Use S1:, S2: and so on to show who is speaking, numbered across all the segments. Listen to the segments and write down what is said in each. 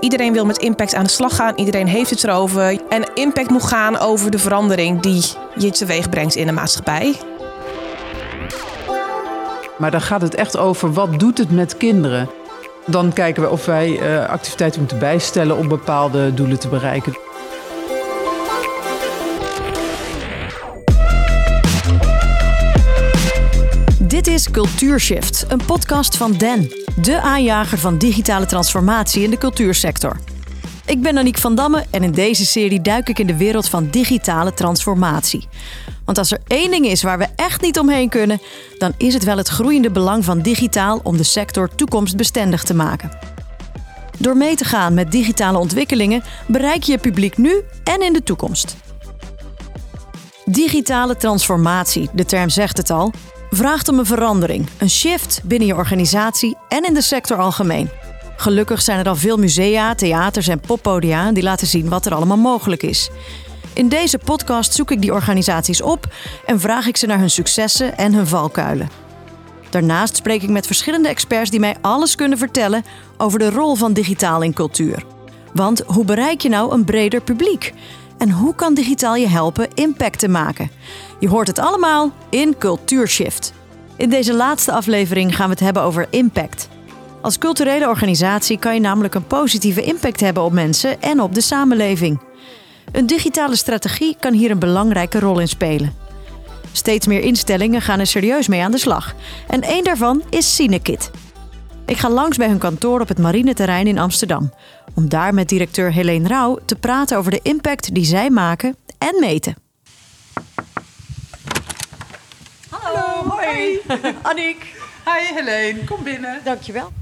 S1: Iedereen wil met impact aan de slag gaan. Iedereen heeft het erover. En impact moet gaan over de verandering die je teweeg brengt in de maatschappij.
S2: Maar dan gaat het echt over wat doet het met kinderen. Dan kijken we of wij uh, activiteiten moeten bijstellen om bepaalde doelen te bereiken.
S3: Is Cultuurshift, een podcast van Den, de aanjager van digitale transformatie in de cultuursector. Ik ben Aniek van Damme en in deze serie duik ik in de wereld van digitale transformatie. Want als er één ding is waar we echt niet omheen kunnen, dan is het wel het groeiende belang van digitaal om de sector toekomstbestendig te maken. Door mee te gaan met digitale ontwikkelingen bereik je je publiek nu en in de toekomst. Digitale transformatie, de term zegt het al, vraagt om een verandering, een shift binnen je organisatie en in de sector algemeen. Gelukkig zijn er al veel musea, theaters en poppodia die laten zien wat er allemaal mogelijk is. In deze podcast zoek ik die organisaties op en vraag ik ze naar hun successen en hun valkuilen. Daarnaast spreek ik met verschillende experts die mij alles kunnen vertellen over de rol van digitaal in cultuur. Want hoe bereik je nou een breder publiek? En hoe kan digitaal je helpen impact te maken? Je hoort het allemaal in Cultuurshift. In deze laatste aflevering gaan we het hebben over impact. Als culturele organisatie kan je namelijk een positieve impact hebben op mensen en op de samenleving. Een digitale strategie kan hier een belangrijke rol in spelen. Steeds meer instellingen gaan er serieus mee aan de slag. En één daarvan is Cinekit. Ik ga langs bij hun kantoor op het marineterrein in Amsterdam. Om daar met directeur Helene Rauw te praten over de impact die zij maken en meten.
S2: Hallo, hoi.
S4: Annick.
S2: Hi Helene, kom binnen.
S4: Dankjewel.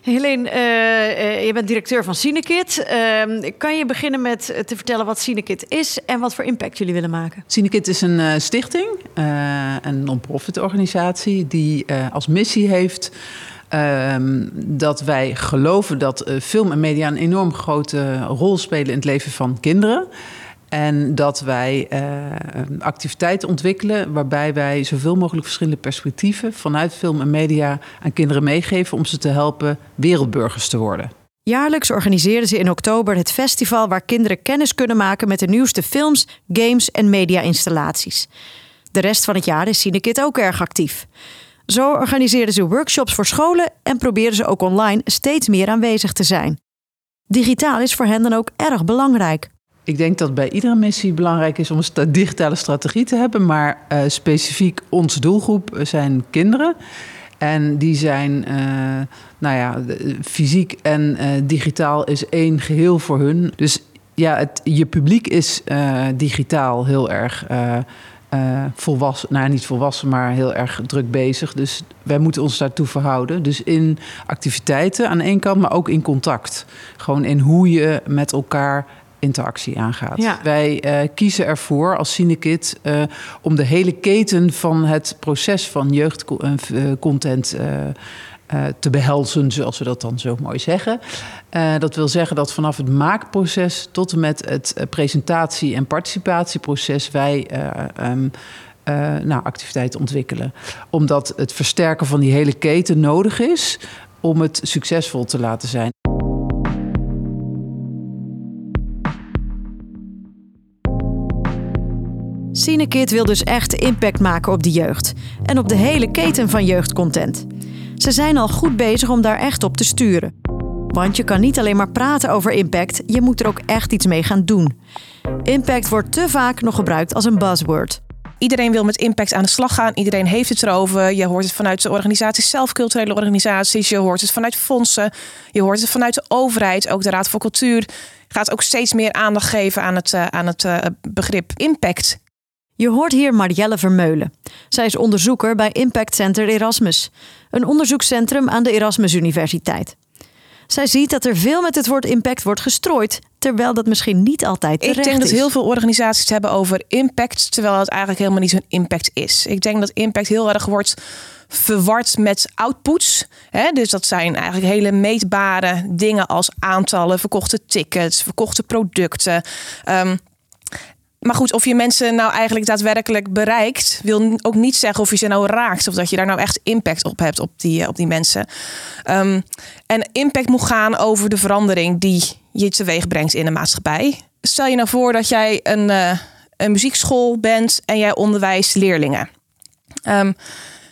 S4: Helene, uh, uh, je bent directeur van Cinekit. Uh, kan je beginnen met te vertellen wat Cinekit is en wat voor impact jullie willen maken?
S2: Cinekit is een stichting, een non-profit organisatie die als missie heeft ehm, dat wij geloven dat film en media een enorm grote rol spelen in het leven van kinderen. En dat wij uh, activiteiten ontwikkelen waarbij wij zoveel mogelijk verschillende perspectieven vanuit film en media aan kinderen meegeven om ze te helpen wereldburgers te worden.
S3: Jaarlijks organiseren ze in oktober het festival waar kinderen kennis kunnen maken met de nieuwste films, games en media-installaties. De rest van het jaar is Cinekit ook erg actief. Zo organiseren ze workshops voor scholen en proberen ze ook online steeds meer aanwezig te zijn. Digitaal is voor hen dan ook erg belangrijk.
S2: Ik denk dat bij iedere missie belangrijk is om een digitale strategie te hebben. Maar uh, specifiek onze doelgroep zijn kinderen. En die zijn, uh, nou ja, fysiek en digitaal is één geheel voor hun. Dus ja, het, je publiek is digitaal heel erg volwassen. Nou, niet volwassen, maar heel erg druk bezig. Dus wij moeten ons daartoe verhouden. Dus in activiteiten aan één kant, maar ook in contact. Gewoon in hoe je met elkaar interactie aangaat. Wij uh, kiezen ervoor als Cinekit uh, om de hele keten van het proces van jeugdcontent uh, te behelzen, zoals we dat dan zo mooi zeggen. dat wil zeggen dat vanaf het maakproces tot en met het presentatie- en participatieproces wij um, nou, activiteiten ontwikkelen. Omdat het versterken van die hele keten nodig is om het succesvol te laten zijn.
S3: Cinekit wil dus echt impact maken op de jeugd en op de hele keten van jeugdcontent. Ze zijn al goed bezig om daar echt op te sturen. Want je kan niet alleen maar praten over impact, je moet er ook echt iets mee gaan doen. Impact wordt te vaak nog gebruikt als een buzzword.
S1: Iedereen wil met impact aan de slag gaan. Iedereen heeft het erover. Je hoort het vanuit de organisaties zelf, culturele organisaties. Je hoort het vanuit fondsen. Je hoort het vanuit de overheid. Ook de Raad voor Cultuur gaat ook steeds meer aandacht geven aan het, uh, aan het uh, begrip impact.
S3: Je hoort hier Marielle Vermeulen. Zij is onderzoeker bij Impact Center Erasmus, een onderzoekscentrum aan de Erasmus Universiteit. Zij ziet dat er veel met het woord impact wordt gestrooid, terwijl dat misschien niet altijd terecht
S1: is. Ik denk
S3: dat
S1: heel veel organisaties het hebben over impact, terwijl het eigenlijk helemaal niet zo'n impact is. Ik denk dat impact heel erg wordt verward met outputs. Hè? Dus dat zijn eigenlijk hele meetbare dingen als aantallen, verkochte tickets, verkochte producten. Um, Maar goed, of je mensen nou eigenlijk daadwerkelijk bereikt, wil ook niet zeggen of je ze nou raakt of dat je daar nou echt impact op hebt op die, eh, op die mensen. Ehm, en impact moet gaan over de verandering die je teweeg brengt in de maatschappij. Stel je nou voor dat jij een, uh, een muziekschool bent en jij onderwijst leerlingen. Um,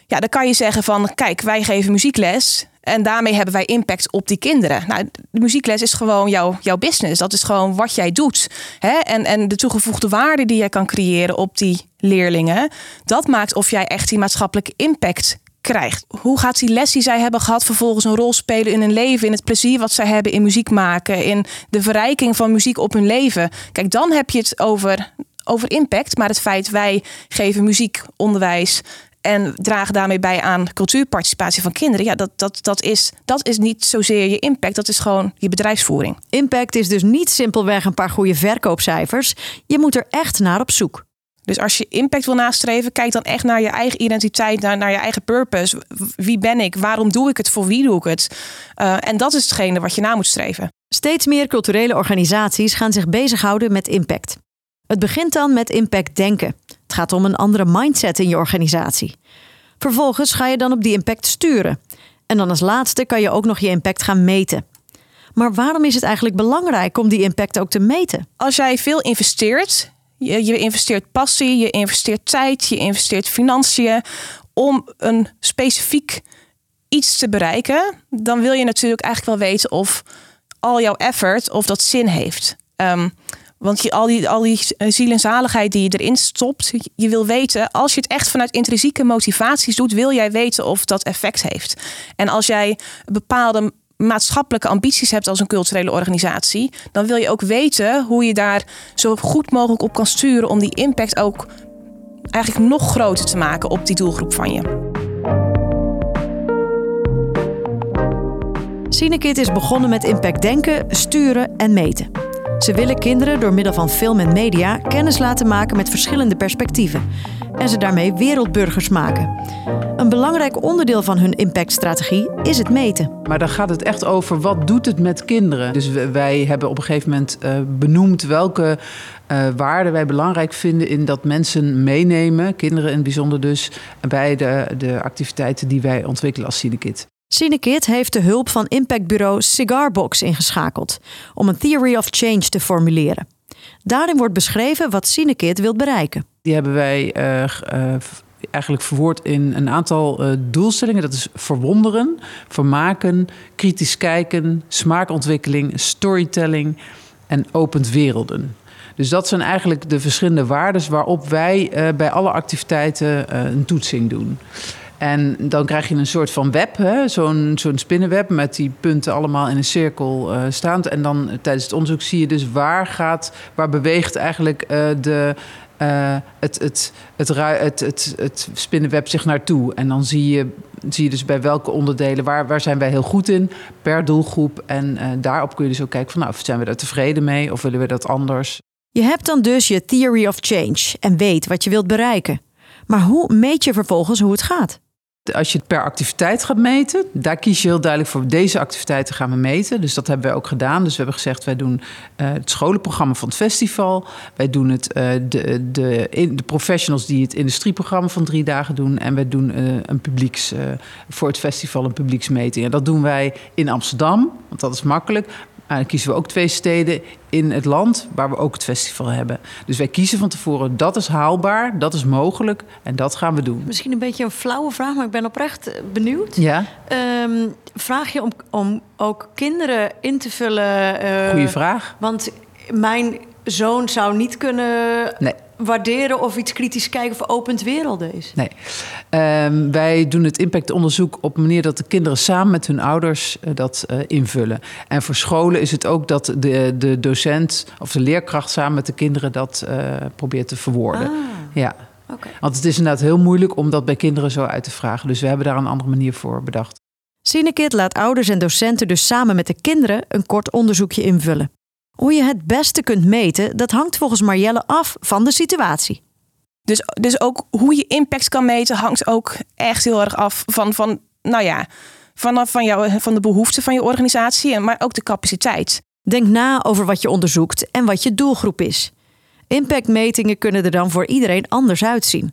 S1: ja, dan kan je zeggen van, kijk, wij geven muziekles en daarmee hebben wij impact op die kinderen. Nou, de muziekles is gewoon jouw, jouw business. Dat is gewoon wat jij doet. Hè? En, en de toegevoegde waarde die jij kan creëren op die leerlingen, dat maakt of jij echt die maatschappelijke impact krijgt. Hoe gaat die les die zij hebben gehad vervolgens een rol spelen in hun leven, in het plezier wat zij hebben in muziek maken, in de verrijking van muziek op hun leven? Kijk, dan heb je het over, over impact. Maar het feit wij geven muziekonderwijs en dragen daarmee bij aan cultuurparticipatie van kinderen. Ja, dat, dat, dat, is, dat is niet zozeer je impact, dat is gewoon je bedrijfsvoering.
S3: Impact is dus niet simpelweg een paar goede verkoopcijfers. Je moet er echt naar op zoek.
S1: Dus als je impact wil nastreven, kijk dan echt naar je eigen identiteit, naar, naar je eigen purpose. Wie ben ik? Waarom doe ik het? Voor wie doe ik het? Uh, en dat is hetgene wat je na moet streven.
S3: Steeds meer culturele organisaties gaan zich bezighouden met impact. Het begint dan met impact denken. Het gaat om een andere mindset in je organisatie. Vervolgens ga je dan op die impact sturen. En dan als laatste kan je ook nog je impact gaan meten. Maar waarom is het eigenlijk belangrijk om die impact ook te meten?
S1: Als jij veel investeert, je, investeert passie, je investeert tijd, je investeert financiën om een specifiek iets te bereiken, dan wil je natuurlijk eigenlijk wel weten of al jouw effort of dat zin heeft. Um, want je, al, die, al die eh, ziel en zaligheid die je erin stopt, je wil weten, als je het echt vanuit intrinsieke motivaties doet, wil jij weten of dat effect heeft. En als jij bepaalde maatschappelijke ambities hebt als een culturele organisatie, dan wil je ook weten hoe je daar zo goed mogelijk op kan sturen om die impact ook eigenlijk nog groter te maken op die doelgroep van je.
S3: Cinekit is begonnen met impact denken, sturen en meten. Ze willen kinderen door middel van film en media kennis laten maken met verschillende perspectieven en ze daarmee wereldburgers maken. Een belangrijk onderdeel van hun impactstrategie is het meten.
S2: Maar dan gaat het echt over wat doet het met kinderen. Dus wij hebben op een gegeven moment uh, benoemd welke uh, waarden wij belangrijk vinden in dat mensen meenemen, kinderen in het bijzonder dus, bij de, de activiteiten die wij ontwikkelen als Cinekit.
S3: Cinekit heeft de hulp van impactbureau Cigarbox ingeschakeld om een theory of change te formuleren. Daarin wordt beschreven wat Cinekit wil bereiken.
S2: Die hebben wij uh, uh, eigenlijk verwoord in een aantal uh, doelstellingen. Dat is verwonderen, vermaken, kritisch kijken, smaakontwikkeling, storytelling en opent werelden. Dus dat zijn eigenlijk de verschillende waarden waarop wij bij alle activiteiten een toetsing doen. En dan krijg je een soort van web, zo'n zo'n spinnenweb met die punten allemaal in een cirkel uh, staand. En dan tijdens het onderzoek zie je dus waar gaat, waar beweegt eigenlijk uh, de, het, het, het, het, het, het spinnenweb zich naartoe. En dan zie je, zie je dus bij welke onderdelen, waar, waar zijn wij heel goed in per doelgroep. En daarop kun je dus ook kijken van nou, zijn we daar tevreden mee of willen we dat anders.
S3: Je hebt dan dus je theory of change en weet wat je wilt bereiken. Maar hoe meet je vervolgens hoe het gaat?
S2: Als je het per activiteit gaat meten, daar kies je heel duidelijk voor. Deze activiteiten gaan we meten. Dus dat hebben wij ook gedaan. Dus we hebben gezegd, wij doen uh, het scholenprogramma van het festival. Wij doen het, uh, de, de, de, professionals die het industrieprogramma van drie dagen doen. En wij doen uh, een publieks, voor het festival een publieksmeting. En dat doen wij in Amsterdam, want dat is makkelijk. En dan kiezen we ook twee steden in het land waar we ook het festival hebben. Dus wij kiezen van tevoren, dat is haalbaar, dat is mogelijk en dat gaan we doen.
S4: Misschien een beetje een flauwe vraag, maar ik ben oprecht benieuwd.
S2: Ja.
S4: Um, vraag je om, om ook kinderen in te vullen?
S2: Uh, Goeie vraag.
S4: Want mijn zoon zou niet kunnen nee. waarderen of iets kritisch kijken of opent werelden is.
S2: Nee. Um, wij doen het impactonderzoek op een manier dat de kinderen samen met hun ouders uh, dat uh, invullen. En voor scholen is het ook dat de, de docent of de leerkracht samen met de kinderen dat uh, probeert te verwoorden.
S4: Ah.
S2: Ja. Okay. Want het is inderdaad heel moeilijk om dat bij kinderen zo uit te vragen. Dus we hebben daar een andere manier voor bedacht.
S3: Cinekit laat ouders en docenten dus samen met de kinderen een kort onderzoekje invullen. Hoe je het beste kunt meten, dat hangt volgens Marjelle af van de situatie.
S1: Dus, dus ook hoe je impact kan meten, hangt ook echt heel erg af van, van nou ja, van, van, jou, van de behoeften van je organisatie, maar ook de capaciteit.
S3: Denk na over wat je onderzoekt en wat je doelgroep is. Impactmetingen kunnen er dan voor iedereen anders uitzien.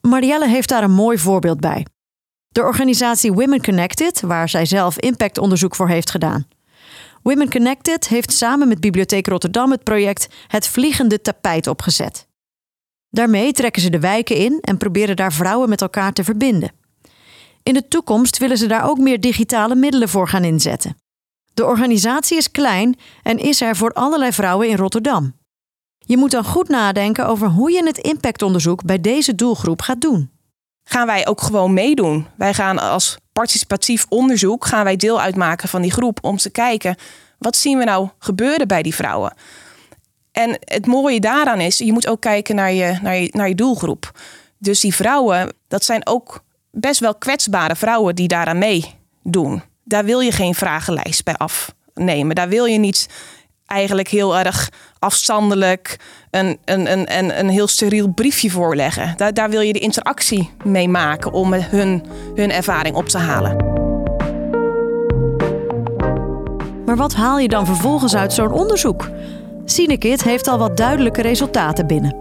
S3: Marielle heeft daar een mooi voorbeeld bij. De organisatie Women Connected, waar zij zelf impactonderzoek voor heeft gedaan. Women Connected heeft samen met Bibliotheek Rotterdam het project Het Vliegende Tapijt opgezet. Daarmee trekken ze de wijken in en proberen daar vrouwen met elkaar te verbinden. In de toekomst willen ze daar ook meer digitale middelen voor gaan inzetten. De organisatie is klein en is er voor allerlei vrouwen in Rotterdam. Je moet dan goed nadenken over hoe je het impactonderzoek bij deze doelgroep gaat doen.
S1: Gaan wij ook gewoon meedoen? Wij gaan als participatief onderzoek gaan wij deel uitmaken van die groep om te kijken wat zien we nou gebeuren bij die vrouwen. En het mooie daaraan is, je moet ook kijken naar je, naar je, naar je doelgroep. Dus die vrouwen, dat zijn ook best wel kwetsbare vrouwen die daaraan meedoen. Daar wil je geen vragenlijst bij afnemen. Daar wil je niet eigenlijk heel erg afstandelijk een, een, een, een, een heel steriel briefje voorleggen. Daar, daar wil je de interactie mee maken om hun, hun ervaring op te halen.
S3: Maar wat haal je dan vervolgens uit zo'n onderzoek? Cinekit heeft al wat duidelijke resultaten binnen.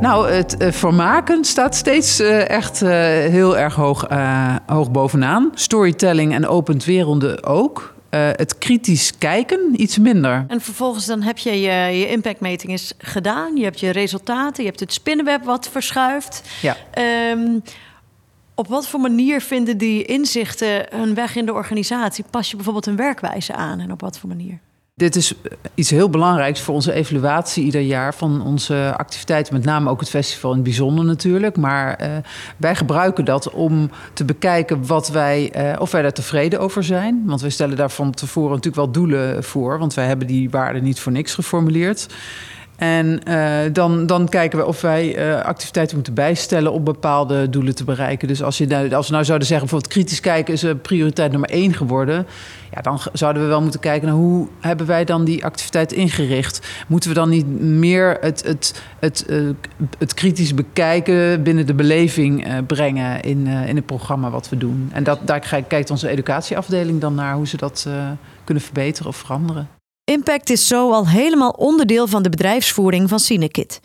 S2: Nou, het uh, vermaken staat steeds uh, echt uh, heel erg hoog, hoog bovenaan. Storytelling en opent werelden ook. Het kritisch kijken iets minder.
S4: En vervolgens dan heb je je, je impactmeting is gedaan. Je hebt je resultaten. Je hebt het spinnenweb wat verschuift.
S2: Ja.
S4: Um, op wat voor manier vinden die inzichten hun weg in de organisatie? Pas je bijvoorbeeld een werkwijze aan en op wat voor manier?
S2: Dit is iets heel belangrijks voor onze evaluatie ieder jaar van onze activiteiten, met name ook het festival in het bijzonder natuurlijk. Maar uh, wij gebruiken dat om te bekijken wat wij, uh, of wij daar tevreden over zijn. Want wij stellen daar van tevoren natuurlijk wel doelen voor, want wij hebben die waarden niet voor niks geformuleerd. En uh, dan, dan kijken we of wij uh, activiteiten moeten bijstellen om bepaalde doelen te bereiken. Dus als, je nou, als we nou zouden zeggen, bijvoorbeeld kritisch kijken is prioriteit nummer één geworden. Ja, dan zouden we wel moeten kijken naar hoe hebben wij dan die activiteit ingericht. Moeten we dan niet meer het, het, het, het kritisch bekijken binnen de beleving brengen in, in het programma wat we doen. En dat, daar kijkt onze educatieafdeling dan naar hoe ze dat kunnen verbeteren of veranderen.
S3: Impact is zo al helemaal onderdeel van de bedrijfsvoering van Cinekit.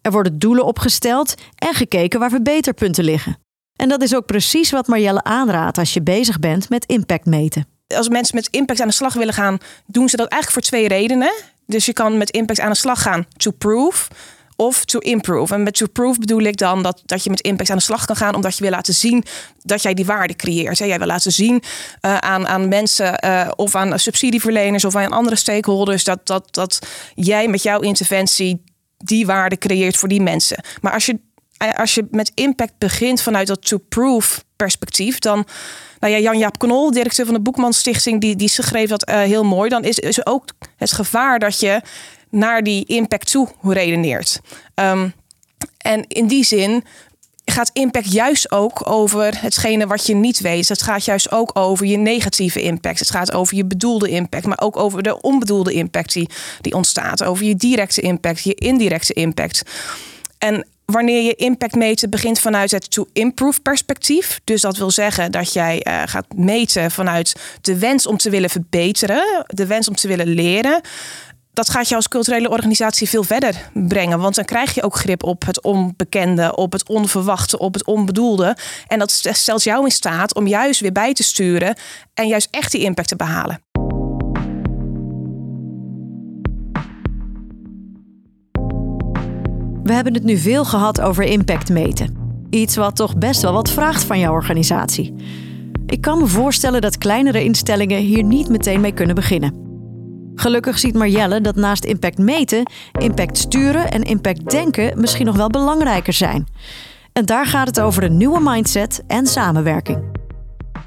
S3: Er worden doelen opgesteld en gekeken waar verbeterpunten liggen. En dat is ook precies wat Marjelle aanraadt als je bezig bent met impact meten.
S1: Als mensen met impact aan de slag willen gaan, doen ze dat eigenlijk voor twee redenen. Dus je kan met impact aan de slag gaan to prove of to improve. En met to prove bedoel ik dan dat, dat je met impact aan de slag kan gaan, omdat je wil laten zien dat jij die waarde creëert. Jij wil laten zien uh, aan, aan mensen uh, of aan subsidieverleners of aan andere stakeholders dat, dat, dat jij met jouw interventie die waarde creëert voor die mensen. Maar als je, als je met impact begint vanuit dat to prove perspectief, dan. Nou ja, Jan-Jaap Knol, directeur van de Boekman Stichting, die, die schreef dat heel mooi. Dan is, is ook het gevaar dat je naar die impact toe redeneert. Um, en in die zin gaat impact juist ook over hetgene wat je niet weet. Het gaat juist ook over je negatieve impact. Het gaat over je bedoelde impact, maar ook over de onbedoelde impact die, die ontstaat. Over je directe impact, je indirecte impact. En wanneer je impact meten begint vanuit het to-improve perspectief. Dus dat wil zeggen dat jij uh, gaat meten vanuit de wens om te willen verbeteren, de wens om te willen leren dat gaat je als culturele organisatie veel verder brengen. Want dan krijg je ook grip op het onbekende, op het onverwachte, op het onbedoelde. En dat stelt jou in staat om juist weer bij te sturen en juist echt die impact te behalen.
S3: We hebben het nu veel gehad over impact meten. Iets wat toch best wel wat vraagt van jouw organisatie. Ik kan me voorstellen dat kleinere instellingen hier niet meteen mee kunnen beginnen. Gelukkig ziet Marjelle dat naast impact meten, impact sturen en impact denken misschien nog wel belangrijker zijn. En daar gaat het over een nieuwe mindset en samenwerking.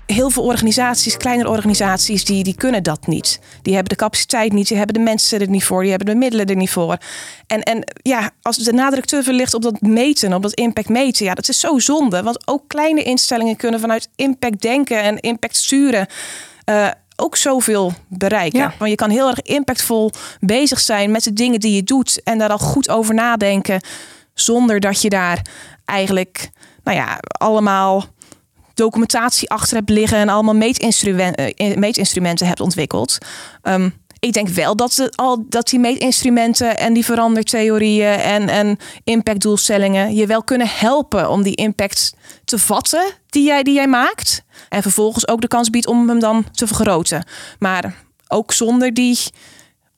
S1: Heel veel organisaties, kleinere organisaties, die, die kunnen dat niet. Die hebben de capaciteit niet, die hebben de mensen er niet voor, die hebben de middelen er niet voor. En, en ja, als de nadruk te veel ligt op dat meten, op dat impact meten, ja, dat is zo zonde. Want ook kleine instellingen kunnen vanuit impact denken en impact sturen. Uh, ook zoveel bereiken. Ja. Want je kan heel erg impactvol bezig zijn met de dingen die je doet en daar al goed over nadenken, zonder dat je daar eigenlijk, nou ja, allemaal documentatie achter hebt liggen en allemaal meetinstrumenten, eh, meetinstrumenten hebt ontwikkeld. Um, ik denk wel dat, al, dat die meetinstrumenten en die verandertheorieën en, en impactdoelstellingen je wel kunnen helpen om die impact te vatten die jij, die jij maakt. En vervolgens ook de kans biedt om hem dan te vergroten. Maar ook zonder die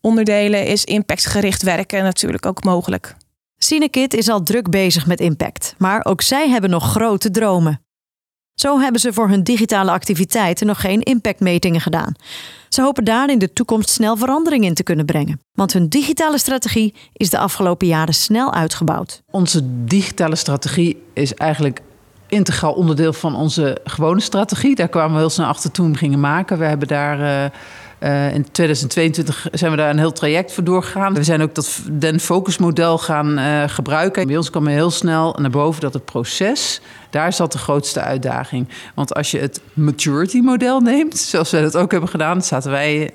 S1: onderdelen is impactgericht werken natuurlijk ook mogelijk.
S3: Cinekit is al druk bezig met impact, maar ook zij hebben nog grote dromen. Zo hebben ze voor hun digitale activiteiten nog geen impactmetingen gedaan. Ze hopen daar in de toekomst snel verandering in te kunnen brengen. Want hun digitale strategie is de afgelopen jaren snel uitgebouwd.
S2: Onze digitale strategie is eigenlijk integraal onderdeel van onze gewone strategie. Daar kwamen we heel snel achter toen we gingen maken. We hebben daar. Uh, uh, in 2022 zijn we daar een heel traject voor doorgegaan. We zijn ook dat den focusmodel gaan uh, gebruiken. Bij ons kwam heel snel naar boven dat het proces daar zat de grootste uitdaging. Want als je het maturity model neemt, zoals wij dat ook hebben gedaan, zaten wij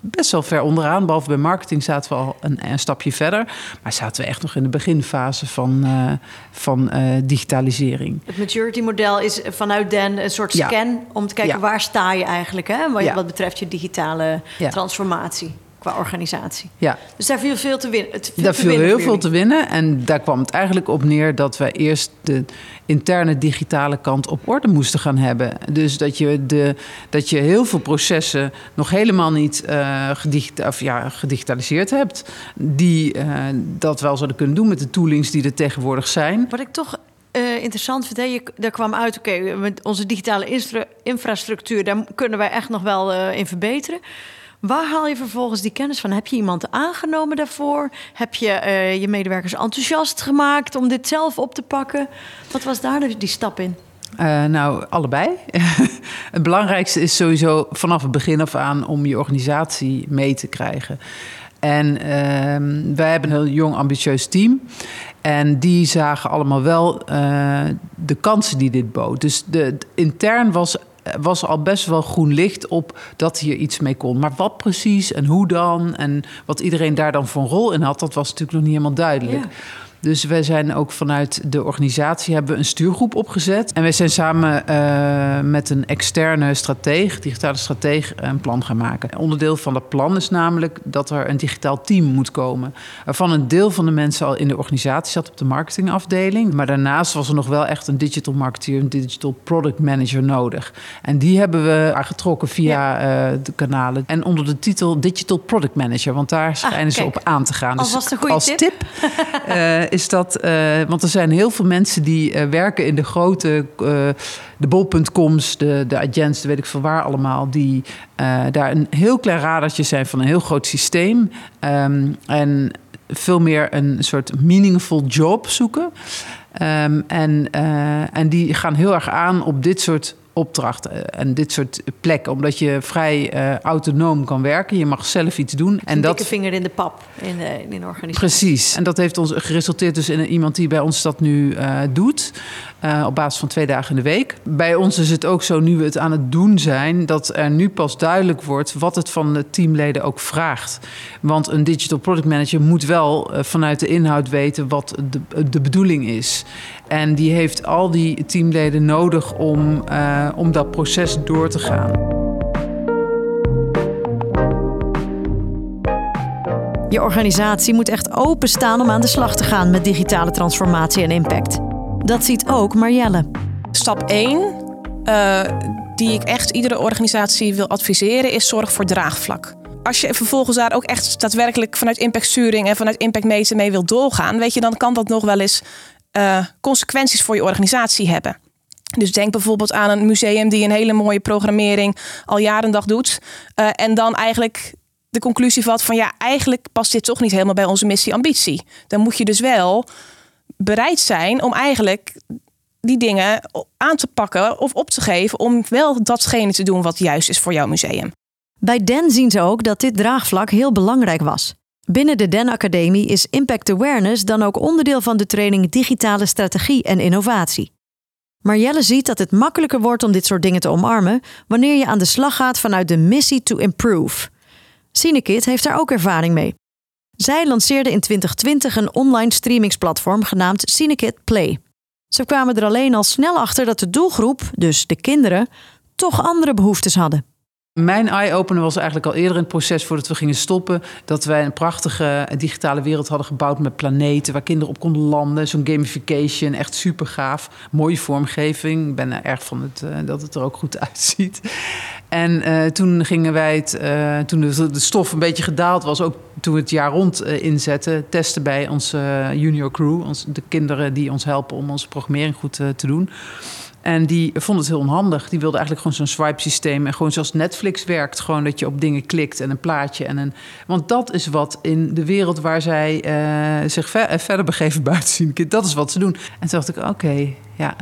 S2: best wel ver onderaan. Behalve bij marketing zaten we al een, een stapje verder. Maar zaten we echt nog in de beginfase van, uh, van digitalisering.
S4: Het maturity model is vanuit Den een soort scan ja. om te kijken ja. waar sta je eigenlijk, hè? Wat, ja. wat betreft je digitale transformatie qua organisatie.
S2: Ja.
S4: Dus daar viel veel te winnen.
S2: Daar
S4: te
S2: viel
S4: winnen
S2: heel veel te winnen. En daar kwam het eigenlijk op neer dat wij eerst de interne digitale kant op orde moesten gaan hebben. Dus dat je, de, dat je heel veel processen nog helemaal niet uh, gedigita of, ja, gedigitaliseerd hebt. Die uh, dat wel zouden kunnen doen met de toolings die er tegenwoordig zijn.
S4: Wat ik toch uh, interessant daar kwam uit, oké, met onze digitale infrastructuur, daar kunnen wij echt nog wel uh, in verbeteren. Waar haal je vervolgens die kennis van? Heb je iemand aangenomen daarvoor? Heb je uh, je medewerkers enthousiast gemaakt om dit zelf op te pakken? Wat was daar die stap in?
S2: Nou, allebei. het belangrijkste is sowieso vanaf het begin af aan om je organisatie mee te krijgen. En uh, wij hebben een heel jong, ambitieus team. En die zagen allemaal wel uh, de kansen die dit bood. Dus de, intern was was al best wel groen licht op dat hier iets mee kon. Maar wat precies en hoe dan en wat iedereen daar dan voor een rol in had, dat was natuurlijk nog niet helemaal duidelijk. Dus wij zijn ook vanuit de organisatie hebben we een stuurgroep opgezet. En wij zijn samen uh, met een externe strateeg, digitale strateeg, een plan gaan maken. Onderdeel van dat plan is namelijk dat er een digitaal team moet komen. Waarvan een deel van de mensen al in de organisatie zat op de marketingafdeling. Maar daarnaast was er nog wel echt een digital marketeer, een digital product manager nodig. En die hebben we aangetrokken via ja. uh, de kanalen. En onder de titel Digital Product Manager. Want daar schijnen ah, ze op aan te gaan.
S4: Dus
S2: als,
S4: als
S2: tip,
S4: tip
S2: uh, is dat, uh, want er zijn heel veel mensen die uh, werken in de grote, de bol.coms, de, de agents, weet ik veel waar allemaal, die daar een heel klein radertje zijn van een heel groot systeem. Um, en veel meer een soort meaningful job zoeken. Um, en, en die gaan heel erg aan op dit soort opdrachten en dit soort plekken. Omdat je vrij uh, autonoom kan werken. Je mag zelf iets doen.
S4: En dat vinger in de pap in de, in de organisatie.
S2: Precies. En dat heeft ons geresulteerd dus in iemand die bij ons dat nu uh, doet. Uh, op basis van twee dagen in de week. Bij ons is het ook zo, nu we het aan het doen zijn, dat er nu pas duidelijk wordt wat het van de teamleden ook vraagt. Want een digital product manager moet wel vanuit de inhoud weten wat de, de bedoeling is. En die heeft al die teamleden nodig om, uh, om dat proces door te gaan.
S3: Je organisatie moet echt openstaan om aan de slag te gaan met digitale transformatie en impact. Dat ziet ook Marjelle.
S1: Stap 1, uh, die ik echt iedere organisatie wil adviseren, is zorg voor draagvlak. Als je vervolgens daar ook echt daadwerkelijk vanuit impactsturing en vanuit impactmeten mee wil doorgaan, weet je, dan kan dat nog wel eens uh, consequenties voor je organisatie hebben. Dus denk bijvoorbeeld aan een museum die een hele mooie programmering al jaren en dag doet. Uh, en dan eigenlijk de conclusie vat van ja, eigenlijk past dit toch niet helemaal bij onze missie-ambitie. Dan moet je dus wel bereid zijn om eigenlijk die dingen aan te pakken of op te geven om wel datgene te doen wat juist is voor jouw museum.
S3: Bij Den zien ze ook dat dit draagvlak heel belangrijk was. Binnen de Den Academie is Impact Awareness dan ook onderdeel van de training Digitale Strategie en Innovatie. Marjelle ziet dat het makkelijker wordt om dit soort dingen te omarmen wanneer je aan de slag gaat vanuit de missie to improve. Cinekit heeft daar ook ervaring mee. Zij lanceerde in 2020 een online streamingsplatform genaamd Cinekit Play. Ze kwamen er alleen al snel achter dat de doelgroep, dus de kinderen, toch andere behoeftes hadden.
S2: Mijn eye-opener was eigenlijk al eerder in het proces voordat we gingen stoppen. Dat wij een prachtige digitale wereld hadden gebouwd met planeten waar kinderen op konden landen. Zo'n gamification, echt super gaaf. Mooie vormgeving. Ik ben er erg van het, uh, dat het er ook goed uitziet. En uh, toen gingen wij het, uh, toen de, stof een beetje gedaald was, ook toen we het jaar rond inzetten, testen bij onze junior crew, de kinderen die ons helpen om onze programmering goed te doen. En die vond het heel onhandig. Die wilde eigenlijk gewoon zo'n swipe systeem. En gewoon zoals Netflix werkt. Gewoon dat je op dingen klikt en een plaatje. En een... Want dat is wat in de wereld waar zij uh, zich ver, uh, verder begeven buiten zien. Dat is wat ze doen. En toen dacht ik, oké, okay, ja.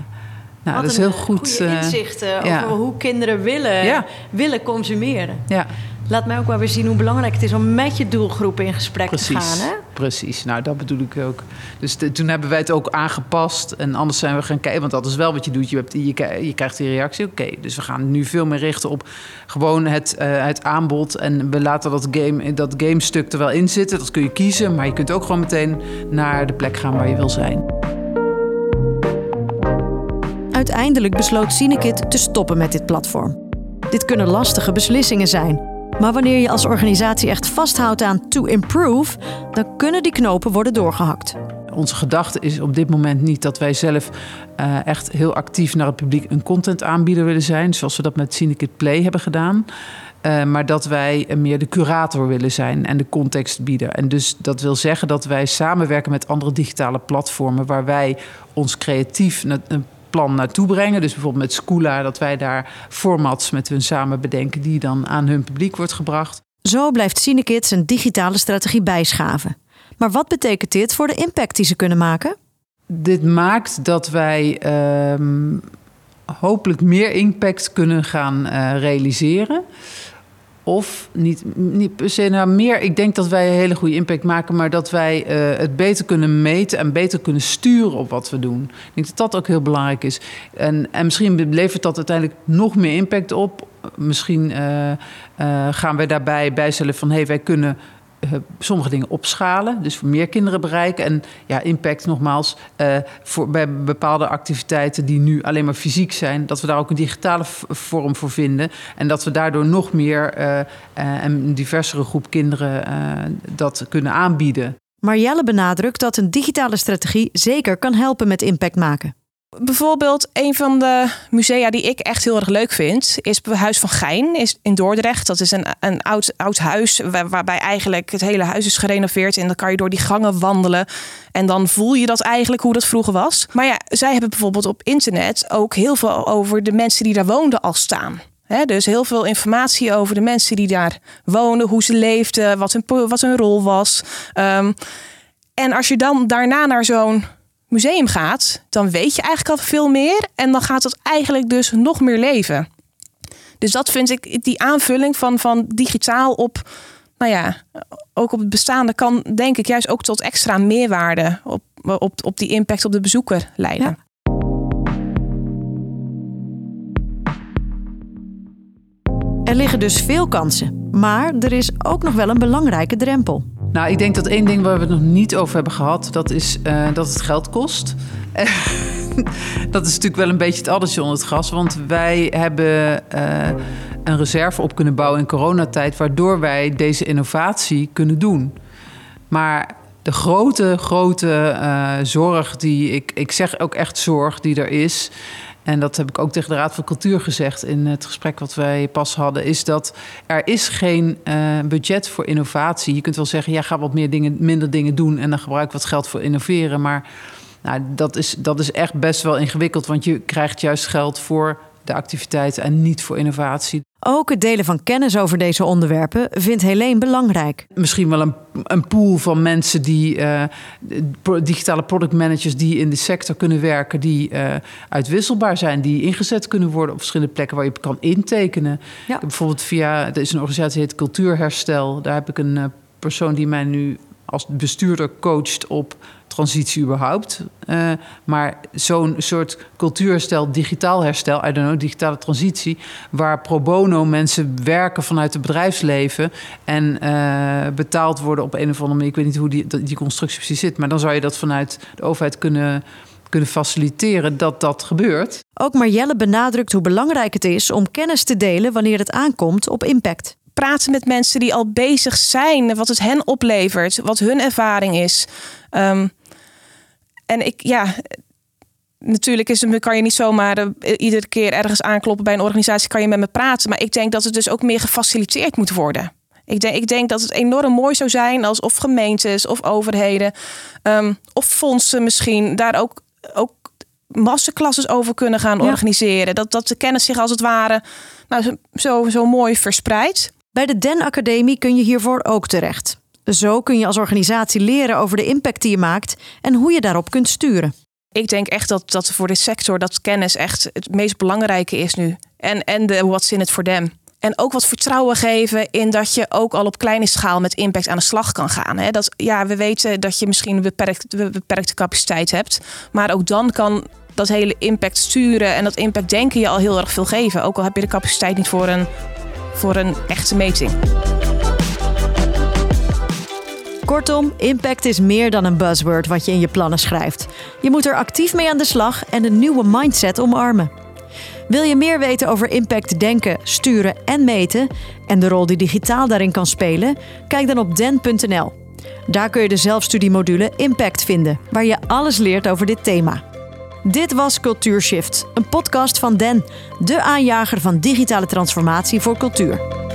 S2: Nou, dat is heel goed.
S4: Uh, inzichten over hoe kinderen willen, ja. willen consumeren.
S2: Ja.
S4: Laat mij ook wel weer zien hoe belangrijk het is om met je doelgroep in gesprek
S2: precies,
S4: te gaan. Hè?
S2: Precies, nou dat bedoel ik ook. Dus de, toen hebben wij het ook aangepast. En anders zijn we gaan kijken, want dat is wel wat je doet. Je, hebt, je, je krijgt die reactie, oké. dus we gaan nu veel meer richten op gewoon het, uh, het aanbod. En we laten dat game, dat game stuk er wel in zitten. Dat kun je kiezen, maar je kunt ook gewoon meteen naar de plek gaan waar je wil zijn.
S3: Uiteindelijk besloot Cinekit te stoppen met dit platform. Dit kunnen lastige beslissingen zijn. Maar wanneer je als organisatie echt vasthoudt aan to improve, dan kunnen die knopen worden doorgehakt.
S2: Onze gedachte is op dit moment niet dat wij zelf uh, echt heel actief naar het publiek een content aanbieder willen zijn, zoals we dat met Syndicate Play hebben gedaan. Uh, maar dat wij meer de curator willen zijn en de contextbieder. En dus dat wil zeggen dat wij samenwerken met andere digitale platformen waar wij ons creatief plan naartoe brengen. Dus bijvoorbeeld met Scoola, dat wij daar formats met hun samen bedenken die dan aan hun publiek wordt gebracht.
S3: Zo blijft Cinekit zijn digitale strategie bijschaven. Maar wat betekent dit voor de impact die ze kunnen maken?
S2: Dit maakt dat wij uh, hopelijk meer impact kunnen gaan uh, realiseren. Of niet, niet per se meer. Ik denk dat wij een hele goede impact maken, maar dat wij uh, het beter kunnen meten en beter kunnen sturen op wat we doen. Ik denk dat dat ook heel belangrijk is. En, en misschien levert dat uiteindelijk nog meer impact op. Misschien uh, uh, gaan we daarbij bijstellen van hé, hey, wij kunnen sommige dingen opschalen, dus voor meer kinderen bereiken. En ja, impact nogmaals, uh, voor, bij bepaalde activiteiten die nu alleen maar fysiek zijn, dat we daar ook een digitale vorm voor vinden. En dat we daardoor nog meer uh, en een diversere groep kinderen dat kunnen aanbieden.
S3: Marielle benadrukt dat een digitale strategie zeker kan helpen met impact maken.
S1: Bijvoorbeeld, een van de musea die ik echt heel erg leuk vind, is het Huis van Gein is in Dordrecht. Dat is een, een oud, oud huis waar, waarbij eigenlijk het hele huis is gerenoveerd. En dan kan je door die gangen wandelen. En dan voel je dat eigenlijk hoe dat vroeger was. Maar ja, zij hebben bijvoorbeeld op internet ook heel veel over de mensen die daar woonden al staan. Dus heel veel informatie over de mensen die daar woonden, hoe ze leefden, wat hun, wat rol was. Um, en als je dan daarna naar zo'n museum gaat, dan weet je eigenlijk al veel meer. En dan gaat het eigenlijk dus nog meer leven. Dus dat vind ik, die aanvulling van, van digitaal op, nou ja, ook op het bestaande kan denk ik juist ook tot extra meerwaarde op, op, op die impact op de bezoeker leiden.
S3: Er liggen dus veel kansen, maar er is ook nog wel een belangrijke drempel.
S2: Nou, ik denk dat één ding waar we het nog niet over hebben gehad, dat is uh, dat het geld kost. dat is natuurlijk wel een beetje het addertje onder het gras. Want wij hebben uh, een reserve op kunnen bouwen in coronatijd, waardoor wij deze innovatie kunnen doen. Maar de grote, grote uh, zorg die ik, ik zeg ook echt zorg die er is. En dat heb ik ook tegen de Raad van Cultuur gezegd in het gesprek wat wij pas hadden, is dat er is geen uh, budget voor innovatie. Je kunt wel zeggen, ja, ga wat meer dingen, minder dingen doen en dan gebruik wat geld voor innoveren. Maar nou, dat, is, dat is echt best wel ingewikkeld, want je krijgt juist geld voor de activiteiten en niet voor innovatie.
S3: Ook het delen van kennis over deze onderwerpen vindt Helene belangrijk.
S2: Misschien wel een, een pool van mensen die uh, digitale productmanagers die in de sector kunnen werken, die uh, uitwisselbaar zijn, die ingezet kunnen worden op verschillende plekken waar je kan intekenen. Ja. Bijvoorbeeld via, er is een organisatie die heet Cultuurherstel. Daar heb ik een uh, persoon die mij nu als bestuurder coacht op transitie überhaupt. Uh, maar zo'n soort cultuurherstel, digitaal herstel, I don't know, digitale transitie, waar pro bono mensen werken vanuit het bedrijfsleven en uh, betaald worden op een of andere manier. Ik weet niet hoe die, die constructie precies zit, maar dan zou je dat vanuit de overheid kunnen kunnen faciliteren dat dat gebeurt.
S3: Ook Marjelle benadrukt hoe belangrijk het is om kennis te delen wanneer het aankomt op impact.
S1: Praten met mensen die al bezig zijn, wat het hen oplevert, wat hun ervaring is. Um, en ik, ja, natuurlijk is het, kan je niet zomaar uh, iedere keer ergens aankloppen bij een organisatie, kan je met me praten. Maar ik denk dat het dus ook meer gefaciliteerd moet worden. Ik denk, ik denk dat het enorm mooi zou zijn als of gemeentes of overheden um, of fondsen misschien daar ook, ook masterclasses over kunnen gaan organiseren. Dat, dat de kennis zich als het ware nou, zo, zo mooi verspreidt.
S3: Bij de Den Academie kun je hiervoor ook terecht. Zo kun je als organisatie leren over de impact die je maakt en hoe je daarop kunt sturen.
S1: Ik denk echt dat, dat voor dit sector dat kennis echt het meest belangrijke is nu. En, en de what's in it for them. En ook wat vertrouwen geven in dat je ook al op kleine schaal met impact aan de slag kan gaan. Dat, ja, we weten dat je misschien een beperkt, beperkte capaciteit hebt. Maar ook dan kan dat hele impact sturen en dat impact denken je al heel erg veel geven. Ook al heb je de capaciteit niet voor een, voor een echte meting.
S3: Kortom, impact is meer dan een buzzword wat je in je plannen schrijft. Je moet er actief mee aan de slag en een nieuwe mindset omarmen. Wil je meer weten over impact denken, sturen en meten en de rol die digitaal daarin kan spelen? Kijk dan op den.nl. Daar kun je de zelfstudiemodule Impact vinden, waar je alles leert over dit thema. Dit was Cultuurshift, een podcast van Den, de aanjager van digitale transformatie voor cultuur.